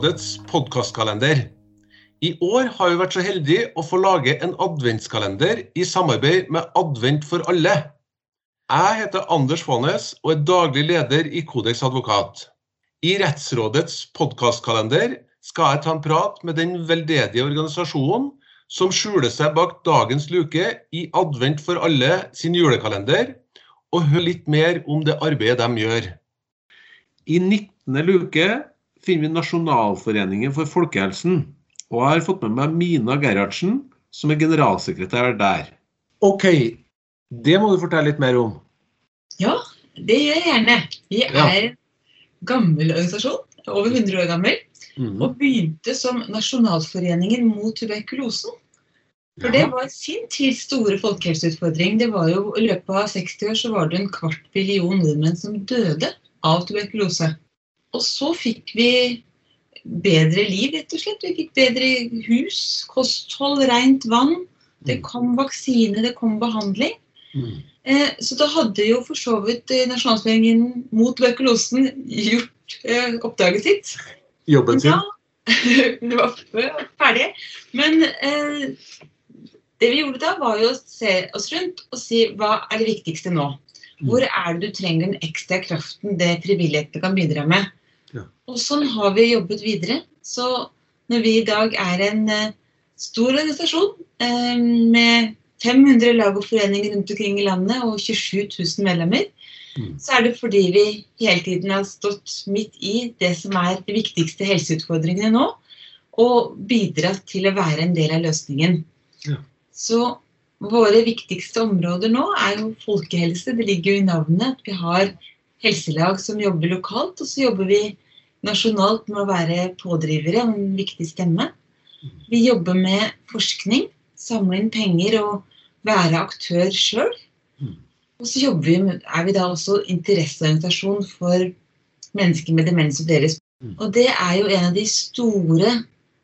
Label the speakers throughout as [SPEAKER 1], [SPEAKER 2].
[SPEAKER 1] til Rettsrådets podkastkalender. I år har vi vært så heldige å få lage en adventskalender i samarbeid med Advent for alle. Jeg heter Anders Faanes og er daglig leder i Kodeks advokat. I Rettsrådets podkastkalender skal jeg ta en prat med den veldedige organisasjonen som skjuler seg bak dagens luke i Advent for alle sin julekalender, og høre litt mer om det arbeidet de gjør. I 19. luke finner vi Nasjonalforeningen for folkehelsen. Og jeg har fått med meg Mina Gerhardsen, som er generalsekretær der. OK, det må du fortelle litt mer om.
[SPEAKER 2] Ja, det gjør jeg gjerne. Vi er en gammel organisasjon, over 100 år gammel,
[SPEAKER 1] Mm.
[SPEAKER 2] og begynte som Nasjonalforeningen mot tuberkulosen. For det var sin tids store folkehelseutfordring. Det var jo, I løpet av 60 år så var det en kvart billion nordmenn som døde av tuberkulose. Og så fikk vi bedre liv, rett og slett. Vi fikk bedre hus, kosthold, rent vann. Det
[SPEAKER 1] Mm.
[SPEAKER 2] kom vaksine, det kom behandling.
[SPEAKER 1] Mm.
[SPEAKER 2] Eh, så da hadde jo for så vidt eh, Nasjonalforeningen mot tuberkulosen gjort eh, oppdraget sitt.
[SPEAKER 1] Jobben sin.
[SPEAKER 2] Ja, det var ferdig. Men eh, det vi gjorde da, var jo å se oss rundt og si hva er det viktigste nå? Hvor er det du trenger den ekstra kraften det frivilligheten kan bidra med?
[SPEAKER 1] Ja.
[SPEAKER 2] Og sånn har vi jobbet videre. Så når vi i dag er en eh, stor organisasjon eh, med 500 lag og foreninger rundt omkring i landet og 27 000 medlemmer,
[SPEAKER 1] Mm.
[SPEAKER 2] så er det fordi vi hele tiden har stått midt i det som er de viktigste helseutfordringene nå, og bidratt til å være en del av løsningen.
[SPEAKER 1] Ja.
[SPEAKER 2] Så våre viktigste områder nå er jo folkehelse. Det ligger jo i navnet at vi har helselag som jobber lokalt, og så jobber vi nasjonalt med å være pådrivere og en viktig stemme. Vi jobber med forskning, samle inn penger og være aktør sjøl.
[SPEAKER 1] Mm.
[SPEAKER 2] Og så vi er vi da også interesseorganisasjon for mennesker med demens og deres.
[SPEAKER 1] Mm.
[SPEAKER 2] Og det er jo en av de store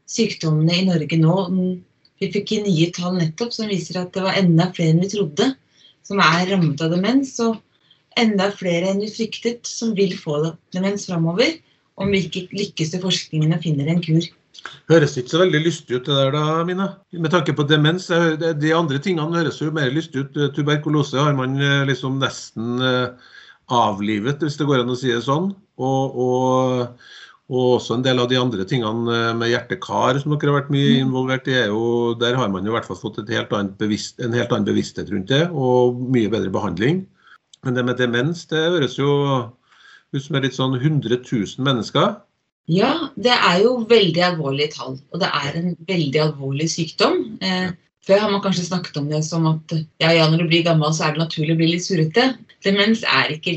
[SPEAKER 2] sykdommene i Norge nå. Vi fikk nye tall nettopp som viser at det var enda flere enn vi trodde som er rammet av demens. Og enda flere enn vi fryktet som vil få demens framover om vi ikke lykkes i forskningen og finner en kur.
[SPEAKER 1] Høres ikke så veldig lystig ut det der da, Mina? Med tanke på demens. De andre tingene høres jo mer lystig ut. Tuberkulose har man eh, liksom nesten eh, avlivet, hvis det går an å si det sånn. Og, og, og også en del av de andre tingene eh, med hjerte-kar som dere har vært mye involvert i, jo, der har man jo i hvert fall fått helt bevisst, en helt annen bevissthet rundt det, og mye bedre behandling. Men det med demens, det høres jo ut som er litt sånn 100 000 mennesker.
[SPEAKER 2] Ja, det er jo veldig alvorlige tall, og det er en veldig alvorlig sykdom. Eh, før har man kanskje snakket om det som at ja, ja, når du blir gammel, så er det naturlig å bli litt surrete. Demens er ikke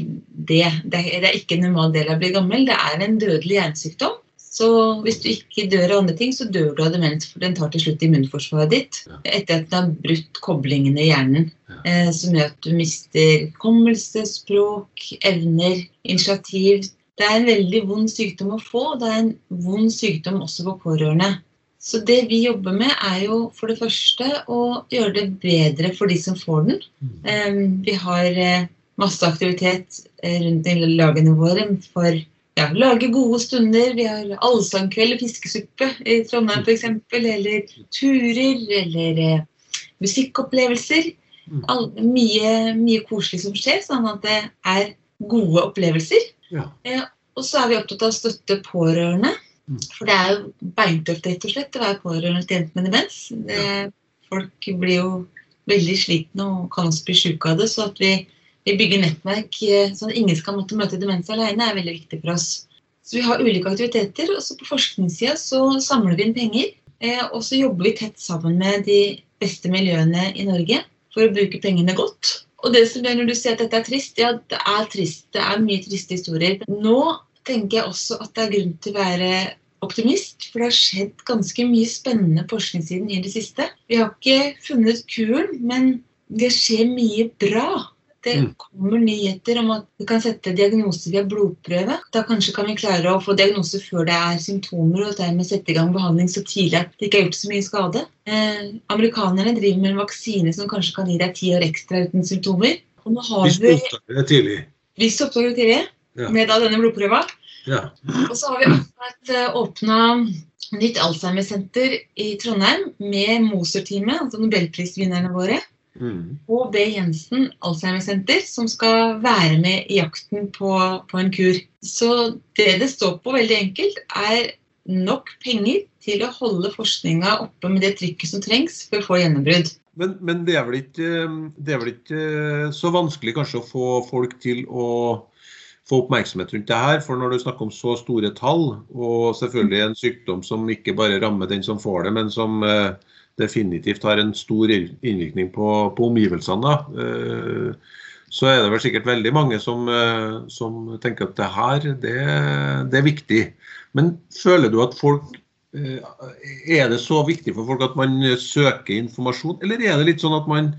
[SPEAKER 2] det. Det er, det er ikke en normal del av å bli gammel. Det er en dødelig hjernesykdom. Så hvis du ikke dør av andre ting, så dør du av demens, for den tar til slutt immunforsvaret ditt etter at den har brutt koblingene i hjernen. Eh, som gjør at du mister hukommelse, språk, evner, initiativ. Det er en veldig vond sykdom å få, og det er en vond sykdom også for pårørende. Så det vi jobber med, er jo for det første å gjøre det bedre for de som får den. Eh, Vi har eh, masse aktivitet eh, rundt i lagene våre for ja, lage gode stunder. Vi har allsangkveld og fiskesuppe i Trondheim f.eks. Eller turer eller eh, musikkopplevelser.
[SPEAKER 1] Mm.
[SPEAKER 2] All, mye, mye koselig som skjer, sånn at det er gode opplevelser.
[SPEAKER 1] Ja.
[SPEAKER 2] Og så er vi opptatt av å støtte pårørende.
[SPEAKER 1] Mm.
[SPEAKER 2] For det er jo beintøft rett og slett å være pårørende til en med demens. Det, folk blir jo veldig slitne og kan også bli syke av det. Så at vi, vi bygger nettverk eh, sånn at ingen skal måtte møte demens alene, er veldig viktig for oss. Så vi har ulike aktiviteter. Og så på forskningssida så samler vi inn penger. Eh, og så jobber vi tett sammen med de beste miljøene i Norge for å bruke pengene godt. Og det som er når du sier at dette er trist, ja, det er trist. Det er mye triste historier. Nå tenker jeg også at det er grunn til å være optimist, for det har skjedd ganske mye spennende forskningssiden i det siste. Vi har ikke funnet kuren, men det skjer mye bra. Det
[SPEAKER 1] Mm.
[SPEAKER 2] kommer nyheter om at vi kan sette diagnose via blodprøve. Da kanskje kan vi klare å få diagnose før det er symptomer, og dermed sette i gang behandling så tidlig at det ikke har gjort så mye skade. Eh, amerikanerne driver med en vaksine som kanskje kan gi deg ti år ekstra uten symptomer. Og nå har
[SPEAKER 1] Hvis du oppdager det tidlig.
[SPEAKER 2] hvis du oppdager det tidlig,
[SPEAKER 1] Ja.
[SPEAKER 2] med da denne blodprøva.
[SPEAKER 1] Ja.
[SPEAKER 2] Og så har vi akkurat eh, åpna nytt Alzheimer-senter i Trondheim med Moser-teamet, altså nobelprisvinnerne våre.
[SPEAKER 1] Mm.
[SPEAKER 2] Og er Jensen Alzheimer-senter, som skal være med i jakten på, på en kur. Så det det står på, veldig enkelt, er nok penger til å holde forskninga oppe med det trykket som trengs for å få gjennombrudd.
[SPEAKER 1] Men, men det, er vel ikke, det er vel ikke så vanskelig kanskje å få folk til å få oppmerksomhet rundt det her. For når du snakker om så store tall, og selvfølgelig en sykdom som ikke bare rammer den som får det, men som eh, definitivt har en stor innvirkning på, på omgivelsene, da, eh, så er det vel sikkert veldig mange som, eh, som tenker at det her, det, det, er viktig. Men føler du at folk eh, Er det så viktig for folk at man søker informasjon, eller er det litt sånn at man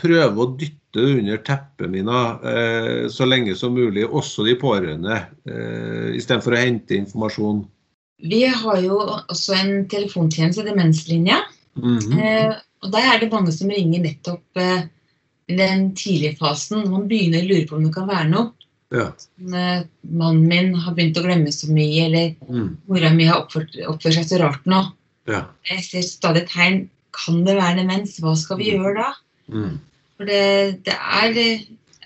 [SPEAKER 1] prøver å dytte under teppet mine eh, så lenge som mulig, også de pårørende, istedenfor å hente informasjon?
[SPEAKER 2] Vi har jo også en telefontjeneste, Demenslinja.
[SPEAKER 1] Mm -hmm.
[SPEAKER 2] og Der er det mange som ringer nettopp eh, i den tidlige fasen, man begynner å lure på om det kan være noe.
[SPEAKER 1] Ja.
[SPEAKER 2] Eh, mannen min har begynt å glemme så mye, eller
[SPEAKER 1] Mm.
[SPEAKER 2] mora mi har oppført, oppført seg så rart nå.
[SPEAKER 1] Ja.
[SPEAKER 2] Jeg ser stadig tegn. Kan det være demens? Hva skal vi gjøre da?
[SPEAKER 1] Mm.
[SPEAKER 2] For det, det er,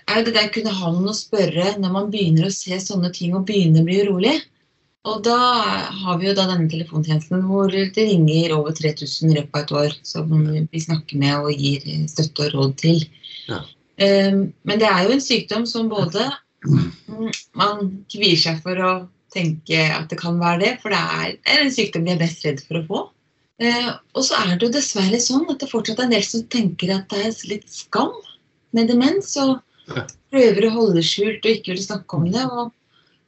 [SPEAKER 2] er jo det der kunne ha noen å spørre når man begynner å se sånne ting og begynner å bli urolig. Og da har vi jo da denne telefontjenesten hvor det ringer over 3000 i løpet av et år som vi snakker med og gir støtte og råd til.
[SPEAKER 1] Ja.
[SPEAKER 2] Um, men det er jo en sykdom som både Man kvier seg for å tenke at det kan være det, for det er, en sykdom vi er best redd for å få. Eh, og så er det jo dessverre sånn at det fortsatt er en del som tenker at det er litt skam med demens, og prøver å holde det skjult og ikke vil snakke om det. og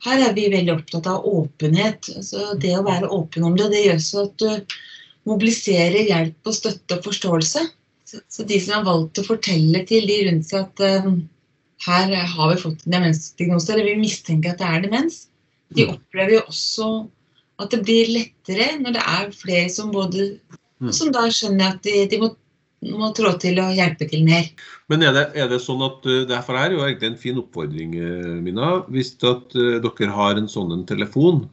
[SPEAKER 2] her er vi veldig opptatt av åpenhet. Altså det å være åpen om det, det gjør så at du mobiliserer hjelp og støtte og forståelse. Så, så de som har valgt å fortelle til de rundt seg at um, her har vi fått en demensdiagnose, eller vi mistenker at det er demens, de
[SPEAKER 1] Mm.
[SPEAKER 2] opplever jo også at det blir lettere når det er flere som både
[SPEAKER 1] Mm.
[SPEAKER 2] som da skjønner at de, de må, må trå til og hjelpe til mer.
[SPEAKER 1] Men er det, er det sånn at uh, Derfor er jo egentlig en fin oppfordring, uh, Mina. Hvis at uh, dere har en sånn en telefon.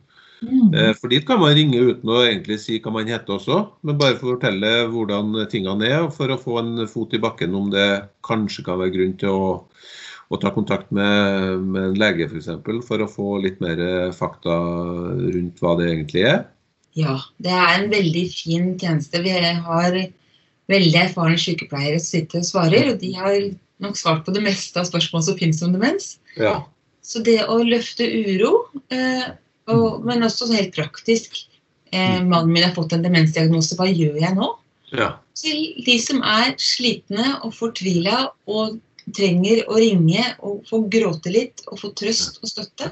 [SPEAKER 1] Eh, For dit kan man ringe uten å egentlig si hva man heter også, men bare for å fortelle hvordan tingene er, for å få en fot i bakken om det kanskje kan være grunn til å, å ta kontakt med, med en lege f.eks. For, for å få litt mer fakta rundt hva det egentlig er.
[SPEAKER 2] Ja, det er en veldig fin tjeneste. Vi har veldig erfarne sykepleiere som sitter og svarer, og de har nok svart på det meste av spørsmål som finnes om demens.
[SPEAKER 1] Ja.
[SPEAKER 2] Så det å løfte uro, eh, og, men også helt praktisk eh, Mannen min har fått en demensdiagnose, hva gjør jeg nå?
[SPEAKER 1] ja.
[SPEAKER 2] Til de som er slitne og fortvila og trenger å ringe og få gråte litt og få trøst og støtte.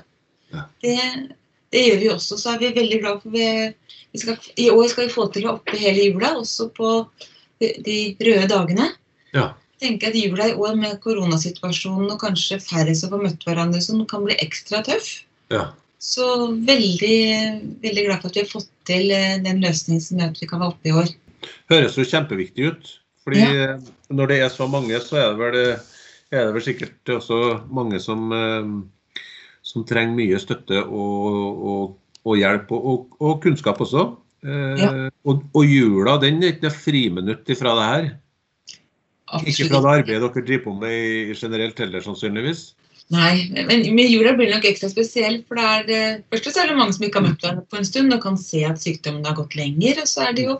[SPEAKER 1] Ja.
[SPEAKER 2] Det, det gjør vi også. Så er vi veldig glad for vi, vi skal, I år skal vi få til å oppe hele jula, også på de, de røde dagene.
[SPEAKER 1] Ja.
[SPEAKER 2] Tenker at Jula i år med koronasituasjonen og kanskje færre som får møtt hverandre, som kan bli ekstra tøff.
[SPEAKER 1] ja.
[SPEAKER 2] Så veldig, veldig glad for at vi har fått til eh, den løsningen som gjør at vi kan være oppe i år.
[SPEAKER 1] Høres jo kjempeviktig ut. Fordi når det er så mange, så er det vel, er det vel sikkert også mange som, eh, som trenger mye støtte og, og, og hjelp, og, og, og kunnskap også. Eh,
[SPEAKER 2] Ja.
[SPEAKER 1] og, og jula, den er ikke noe friminutt ifra det her. Absolutt. Ikke fra det arbeidet dere driver på med i generelt heller, sannsynligvis.
[SPEAKER 2] Nei, men med jula blir det nok ekstra spesiell. For det er det, først er det mange som ikke har møtt hverandre på en stund og kan se at sykdommen har gått lenger. Og så er det jo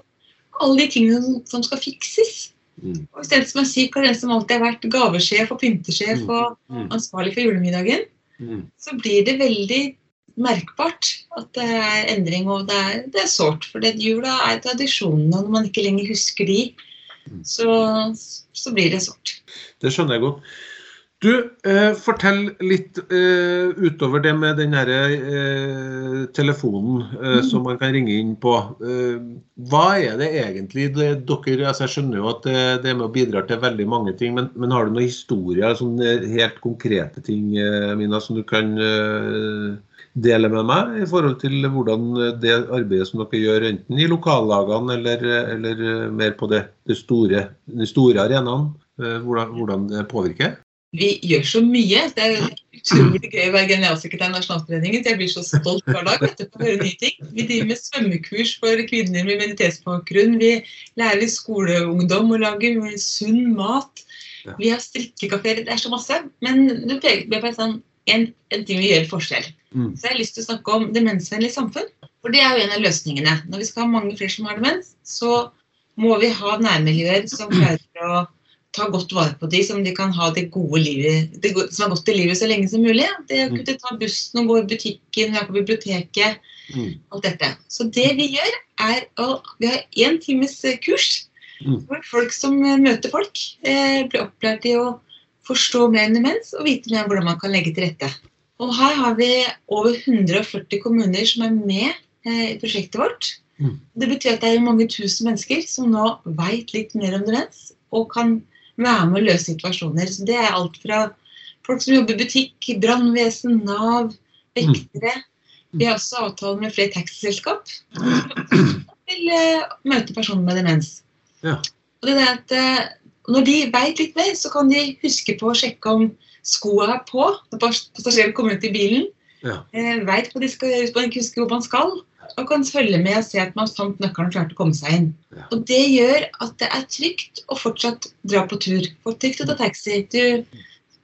[SPEAKER 2] alle de tingene som, skal fikses.
[SPEAKER 1] Mm.
[SPEAKER 2] Og Istedenfor som er syk, har den som alltid har vært gavesjef og pyntesjef
[SPEAKER 1] Mm.
[SPEAKER 2] og
[SPEAKER 1] Mm.
[SPEAKER 2] ansvarlig for julemiddagen,
[SPEAKER 1] Mm.
[SPEAKER 2] så blir det veldig merkbart at det er endring. Og det er, det er sårt, for jula er tradisjonene, og når man ikke lenger husker de,
[SPEAKER 1] Mm.
[SPEAKER 2] så, så blir det sårt.
[SPEAKER 1] Det skjønner jeg godt. Du, eh, fortell litt eh, utover det med den her, eh, telefonen eh,
[SPEAKER 2] Mm.
[SPEAKER 1] som man kan ringe inn på. Eh, hva er det egentlig det, dere altså Jeg skjønner jo at det, det er med og bidrar til veldig mange ting, men, men har du noen historier, sånne helt konkrete ting eh, Mina, som du kan eh, dele med meg i forhold til hvordan det arbeidet som dere gjør, enten i lokallagene eller, eller mer på det, det store, de store arenaene, eh, hvordan, hvordan det påvirker?
[SPEAKER 2] vi gjør så mye. Det er utrolig gøy å være generalsekretær i Nasjonalforeningen. Jeg blir så stolt hver dag vet du, på å høre nye ting. Vi driver med svømmekurs for kvinner med minoritetsbakgrunn. Vi lærer skoleungdom å lage sunn mat. Vi har strikkekafeer. Det er så masse. Men du peker på en, sånn, en, en ting vi gjør forskjell.
[SPEAKER 1] Mm.
[SPEAKER 2] Så jeg har lyst til å snakke om demensvennlig samfunn. For det er jo en av løsningene. Når vi skal ha mange flere som har demens, så må vi ha nærmiljøer som klarer å ta godt vare på de, som de kan ha det gode livet, det gode, som er godt i livet så lenge som mulig. Det å
[SPEAKER 1] Mm.
[SPEAKER 2] kunne ta bussen og gå i butikken, være på biblioteket,
[SPEAKER 1] Mm.
[SPEAKER 2] alt dette. Så det vi gjør, er å Vi har én times kurs
[SPEAKER 1] Mm.
[SPEAKER 2] hvor folk som møter folk, eh, blir opplært i å forstå mer om demens og vite mer om hvordan man kan legge til rette. Og her har vi over 140 kommuner som er med eh, i prosjektet vårt.
[SPEAKER 1] Mm.
[SPEAKER 2] Det betyr at det er mange tusen mennesker som nå veit litt mer om demens og kan være med å løse situasjoner. Så det er alt fra folk som jobber i butikk, brannvesen, Nav, vektere. Vi har også avtale med flere taxiselskap til vil møte personer med demens.
[SPEAKER 1] Ja.
[SPEAKER 2] Og det er at eh, når de veit litt mer, så kan de huske på å sjekke om skoa er på når pass- passasjeren kommer ut i bilen.
[SPEAKER 1] Ja.
[SPEAKER 2] Eh, veit hva de skal gjøre, man husker hvor man skal. Og kan følge med og se at man fant nøkkelen og klarte å komme seg inn.
[SPEAKER 1] Ja.
[SPEAKER 2] Og det gjør at det er trygt å fortsatt dra på tur. For trygt å ta taxi. Du,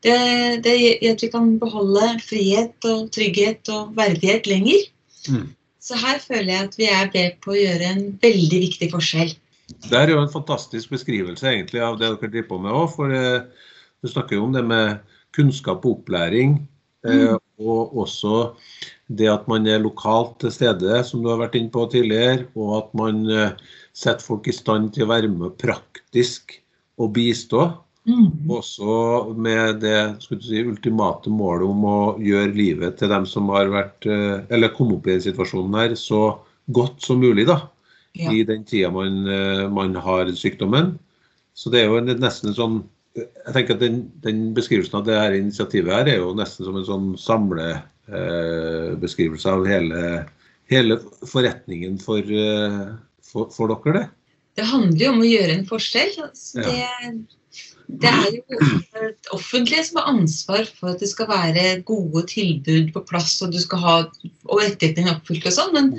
[SPEAKER 2] det, det gjør at vi kan beholde frihet og trygghet og verdighet lenger.
[SPEAKER 1] Mm.
[SPEAKER 2] Så her føler jeg at vi er med på å gjøre en veldig viktig forskjell.
[SPEAKER 1] Det er jo en fantastisk beskrivelse egentlig av det dere driver på med òg. For eh, du snakker jo om det med kunnskap og opplæring. Eh, og også det at man er lokalt til stede, som du har vært inne på tidligere. Og at man eh, setter folk i stand til å være med praktisk og bistå. Også med det du si, ultimate målet om å gjøre livet til dem som har vært, eh, eller kom opp i den situasjonen her, så godt som mulig. da
[SPEAKER 2] Ja.
[SPEAKER 1] i den tida man, eh, man har sykdommen. Så det er jo nesten en sånn Jeg tenker at den, den beskrivelsen av det her initiativet her er jo nesten som en sånn samlebeskrivelse eh, av hele, hele forretningen for, eh, for, for dere, det.
[SPEAKER 2] Det handler jo om å gjøre en forskjell. Så det, det er jo det offentlige som har ansvar for at det skal være gode tilbud på plass, og du skal ha og rettighetene oppfylt og sånn. Men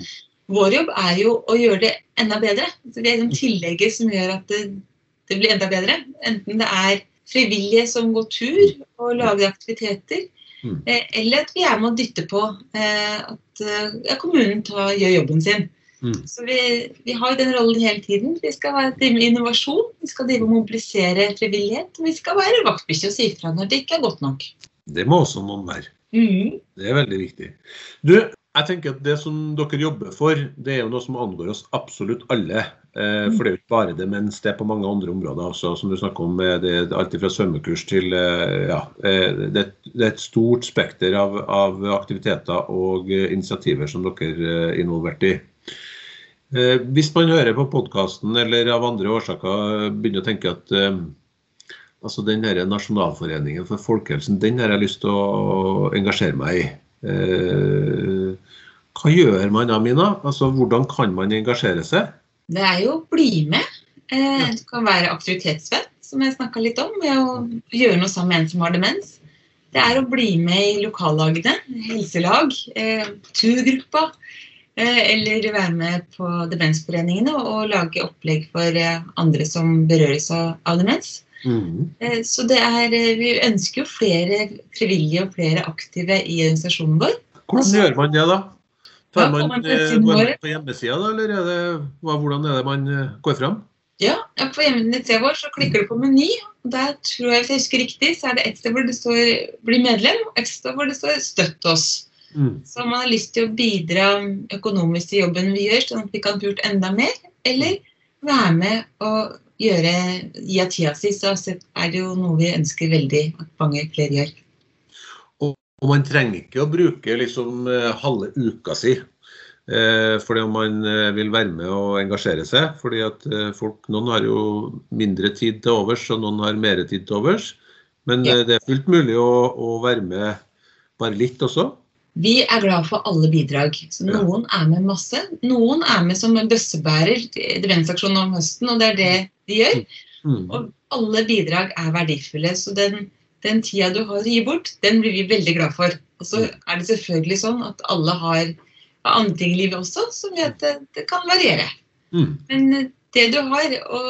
[SPEAKER 2] vår jobb er jo å gjøre det enda bedre. Så det er liksom tillegget som gjør at det, det blir enda bedre. Enten det er frivillige som går tur og lager aktiviteter,
[SPEAKER 1] Mm.
[SPEAKER 2] eh, eller at vi er med å dytte på eh, at eh, ja, kommunen tar, gjør jobben sin.
[SPEAKER 1] Mm.
[SPEAKER 2] Så vi, vi har jo den rollen hele tiden. Vi skal være- drive med innovasjon, vi skal drive og mobilisere frivillighet. Og vi skal være vaktbikkje og si ifra når det ikke er godt nok.
[SPEAKER 1] Det må også noen være.
[SPEAKER 2] Mm.
[SPEAKER 1] Det er veldig viktig. Du, jeg tenker at det som dere jobber for, det er jo noe som angår oss absolutt alle. Eh, for det er jo ikke bare demens, det er på mange andre områder også, som du snakker om. Det, det er alt fra svømmekurs til eh, Ja. eh, Det, det er et stort spekter av, av aktiviteter og eh, initiativer som dere er involvert i. Eh, Hvis man hører på podkasten eller av andre årsaker begynner å tenke at eh, altså den her Nasjonalforeningen for folkehelsen, den har jeg lyst til å engasjere meg i. Eh, hva gjør man da, Mina? Altså, hvordan kan man engasjere seg?
[SPEAKER 2] Det er jo å bli med. Eh, du kan være aktivitetsvenn, som jeg snakka litt om, med å gjøre noe sammen med en som har demens. Det er å bli med i lokallagene, helselag, eh, turgruppa. Eh, eller være med på demensforeningene og, og lage opplegg for eh, andre som berøres av, av demens. Eh, Så det er, Vi ønsker jo flere frivillige og flere aktive i organisasjonen vår.
[SPEAKER 1] Hvordan gjør man det, da? Tar man,
[SPEAKER 2] ja, man
[SPEAKER 1] eh, på hjemmesida, da, eller er det, hva, hvordan er det man eh, går fram?
[SPEAKER 2] Ja, På hjemmesida vår så klikker du på meny. og Der tror jeg, hvis jeg husker riktig, så er det et sted hvor det står 'bli medlem', og et sted hvor det står 'støtt oss'.
[SPEAKER 1] Mm.
[SPEAKER 2] Så man har lyst til å bidra økonomisk til jobben vi gjør, sånn at vi kan få gjort enda mer. Eller være med og gjøre, gi av tida si, så er det jo noe vi ønsker veldig at mange flere gjør.
[SPEAKER 1] Og man trenger ikke å bruke liksom eh, halve uka si eh, fordi om man eh, vil være med og engasjere seg. fordi at folk, Noen har jo mindre tid til overs, og noen har mer tid til overs. Men
[SPEAKER 2] Ja.
[SPEAKER 1] det er fullt mulig å, å være med bare litt også.
[SPEAKER 2] Vi er glad for alle bidrag. Så
[SPEAKER 1] Ja.
[SPEAKER 2] Noen er med masse. Noen er med som en bøssebærer til demensaksjonen om høsten, og det er det de gjør.
[SPEAKER 1] Mm.
[SPEAKER 2] Og alle bidrag er verdifulle. Så den den tida du har å gi bort, den blir vi veldig glad for. Og så er det selvfølgelig sånn at alle har andre ting i livet også som gjør at det, det kan variere.
[SPEAKER 1] Mm.
[SPEAKER 2] Men eh, det du har å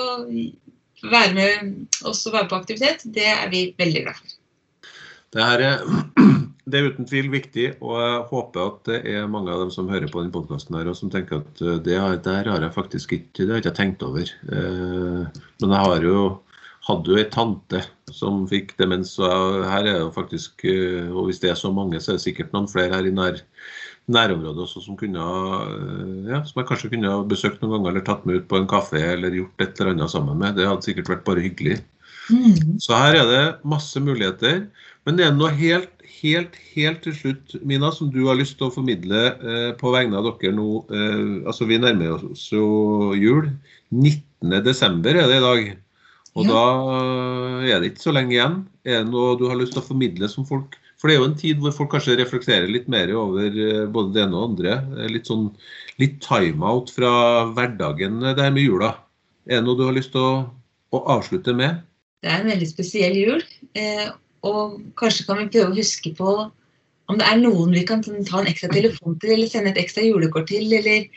[SPEAKER 2] være med oss og være på aktivitet, det er vi veldig glad for.
[SPEAKER 1] Det, er, det er uten tvil viktig, og jeg håper at det er mange av dem som hører på denne podkasten og som tenker at eh, det her der har jeg faktisk ikke, det har ikke tenkt over. Eh, men jeg har jo hadde jo ei tante som fikk demens, og her er jo faktisk eh, Og hvis det er så mange, så er det sikkert noen flere her i nær, nærområdet også som kunne eh, ja, som jeg kanskje kunne ha besøkt noen ganger eller tatt med ut på en kafé eller gjort et eller annet sammen med. Det hadde sikkert vært bare hyggelig.
[SPEAKER 2] Mm.
[SPEAKER 1] Så her er det masse muligheter. Men det er noe helt, helt, helt til slutt, Mina, som du har lyst til å formidle eh, på vegne av dere nå. Eh, altså Vi nærmer oss jo jul. 19.12. er det i dag. Og
[SPEAKER 2] Ja.
[SPEAKER 1] da er det ikke så lenge igjen. Er det noe du har lyst til å formidle som folk For det er jo en tid hvor folk kanskje reflekterer litt mer over eh, både det ene og det andre. Litt sånn litt timeout fra hverdagen, eh, det her med jula. Er det noe du har lyst til å, å avslutte med?
[SPEAKER 2] Det er en veldig spesiell jul. Eh, og kanskje kan vi prøve å huske på om det er noen vi kan ta en ekstra telefon til, eller sende et ekstra julekort til, eller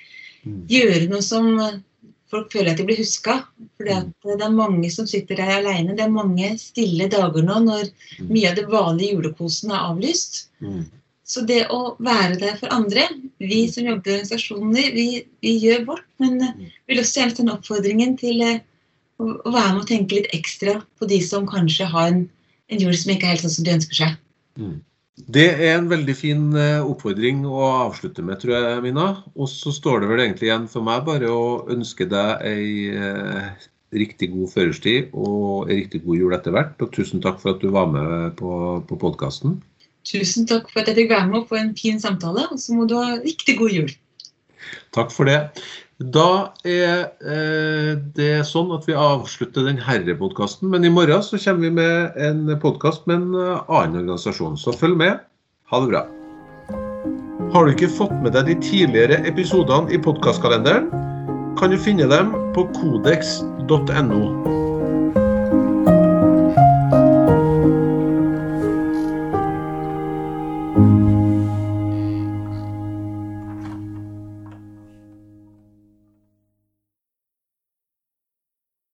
[SPEAKER 2] gjøre noe som folk føler at de blir huska. For det er mange som sitter der alene. Det er mange stille dager nå når mye av det vanlige julekosen er avlyst.
[SPEAKER 1] Mm.
[SPEAKER 2] Så det å være der for andre Vi som jobber i organisasjoner, vi, vi gjør vårt, men eh, vil også gjerne sende oppfordringen til eh, å, å være med og tenke litt ekstra på de som kanskje har en, en jul som ikke er helt sånn som de ønsker seg.
[SPEAKER 1] Det er en veldig fin eh, oppfordring å avslutte med, tror jeg, Mina. Og så står det vel egentlig igjen for meg bare å ønske deg ei eh, riktig god førerstid og ei riktig god jul etter hvert. Og tusen takk for at du var med på, på podkasten.
[SPEAKER 2] Tusen takk for at jeg fikk være med på en fin samtale, og så må du ha riktig god jul.
[SPEAKER 1] Takk for det. Da er eh, det sånn at vi avslutter denne herrepodkasten. Men i morgen så kommer vi med en podkast med en eh, annen organisasjon. Så følg med. Ha det bra. Har du ikke fått med deg de tidligere episodene i podkastkalenderen, kan du finne dem på kodeks.no.